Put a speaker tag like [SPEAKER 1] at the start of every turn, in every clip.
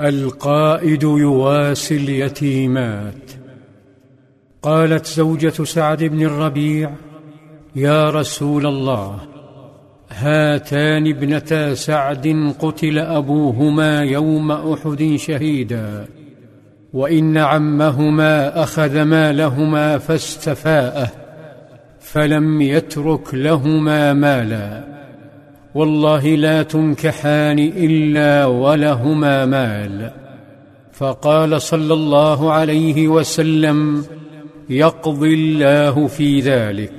[SPEAKER 1] القائد يواسي اليتيمات. قالت زوجة سعد بن الربيع يا رسول الله هاتان ابنتا سعد قتل أبوهما يوم أحد شهيدا وإن عمهما أخذ مالهما فاستفاءه فلم يترك لهما مالا. والله لا تنكحان إلا ولهما مال. فقال صلى الله عليه وسلم يقضي الله في ذلك.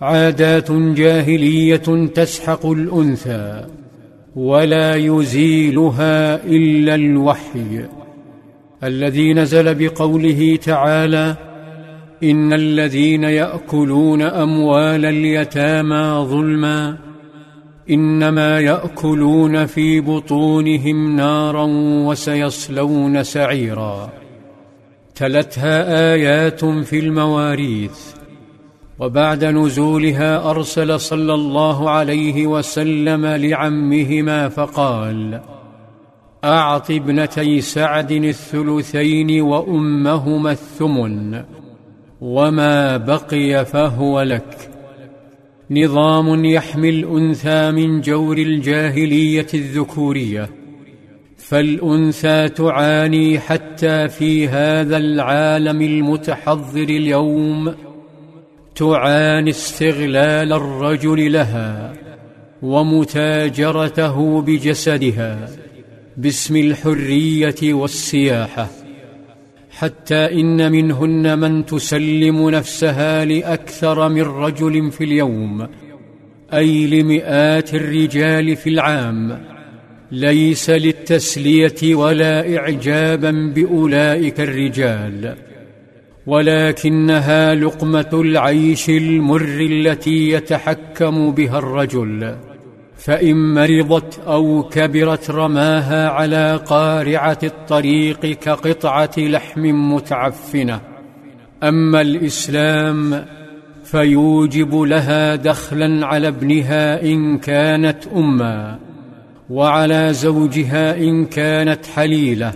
[SPEAKER 1] عادات جاهلية تسحق الأنثى ولا يزيلها إلا الوحي. الذي نزل بقوله تعالى إن الذين يأكلون أموال اليتامى ظلما إنما يأكلون في بطونهم نارا وسيصلون سعيرا. تلتها آيات في المواريث. وبعد نزولها أرسل صلى الله عليه وسلم لعمهما فقال أعط ابنتي سعد الثلثين وأمهما الثمن وما بقي فهو لك. نظام يحمي الأنثى من جور الجاهلية الذكورية. فالأنثى تعاني حتى في هذا العالم المتحضر اليوم. تعاني استغلال الرجل لها ومتاجرته بجسدها. باسم الحرية والسياحة. حتى إن منهن من تسلم نفسها لأكثر من رجل في اليوم أي لمئات الرجال في العام. ليس للتسلية ولا اعجابا بأولئك الرجال. ولكنها لقمة العيش المر التي يتحكم بها الرجل. فإن مرضت أو كبرت رماها على قارعة الطريق كقطعة لحم متعفنة. أما الإسلام فيوجب لها دخلا على ابنها إن كانت اما وعلى زوجها إن كانت حليلة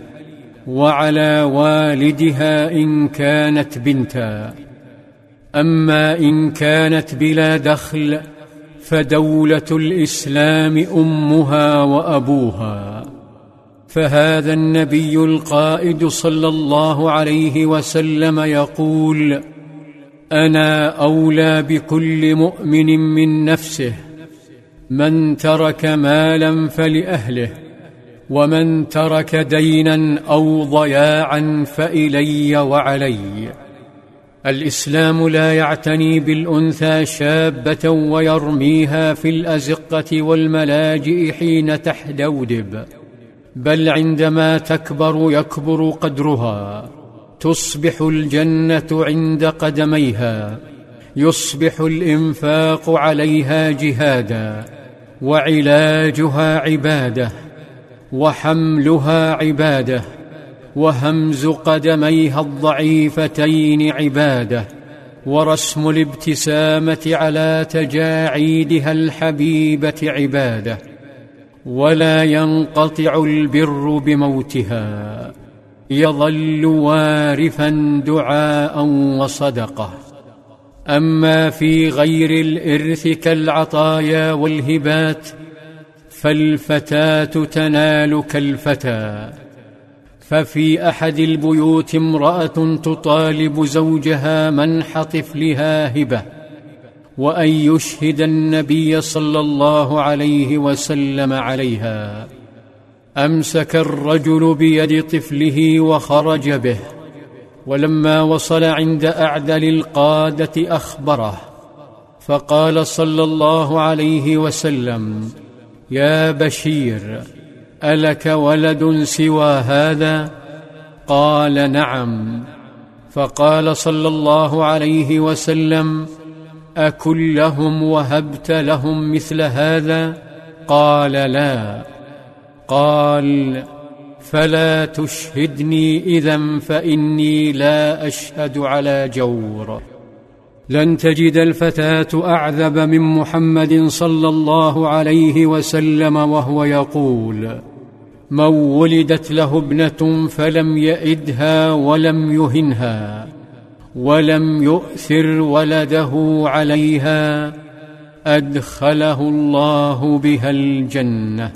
[SPEAKER 1] وعلى والدها إن كانت بنتا. أما إن كانت بلا دخل فدولة الإسلام أمها وأبوها. فهذا النبي القائد صلى الله عليه وسلم يقول أنا أولى بكل مؤمن من نفسه من ترك مالا فلأهله ومن ترك دينا أو ضياعا فإلي وعلي. الإسلام لا يعتني بالأنثى شابة ويرميها في الأزقة والملاجئ حين تحدودب بل عندما تكبر يكبر قدرها تصبح الجنة عند قدميها يصبح الإنفاق عليها جهادا وعلاجها عبادة وحملها عبادة. وهمز قدميها الضعيفتين عبادة ورسم الابتسامة على تجاعيدها الحبيبة عبادة ولا ينقطع البر بموتها يظل وارثا دعاء وصدقة. أما في غير الإرث كالعطايا والهبات فالفتاة تنال كالفتى. ففي أحد البيوت امرأة تطالب زوجها منح طفلها هبة وأن يشهد النبي صلى الله عليه وسلم عليها. أمسك الرجل بيد طفله وخرج به ولما وصل عند أعدل القادة أخبره فقال صلى الله عليه وسلم يا بشير ألك ولد سوى هذا؟ قال نعم. فقال صلى الله عليه وسلم اكن لهم وهبت لهم مثل هذا؟ قال لا. قال فلا تشهدني اذا فإني لا أشهد على جور. لن تجد الفتاة أعذب من محمد صلى الله عليه وسلم وهو يقول من ولدت له ابنة فلم يئدها ولم يهنها ولم يؤثر ولده عليها أدخله الله بها الجنة.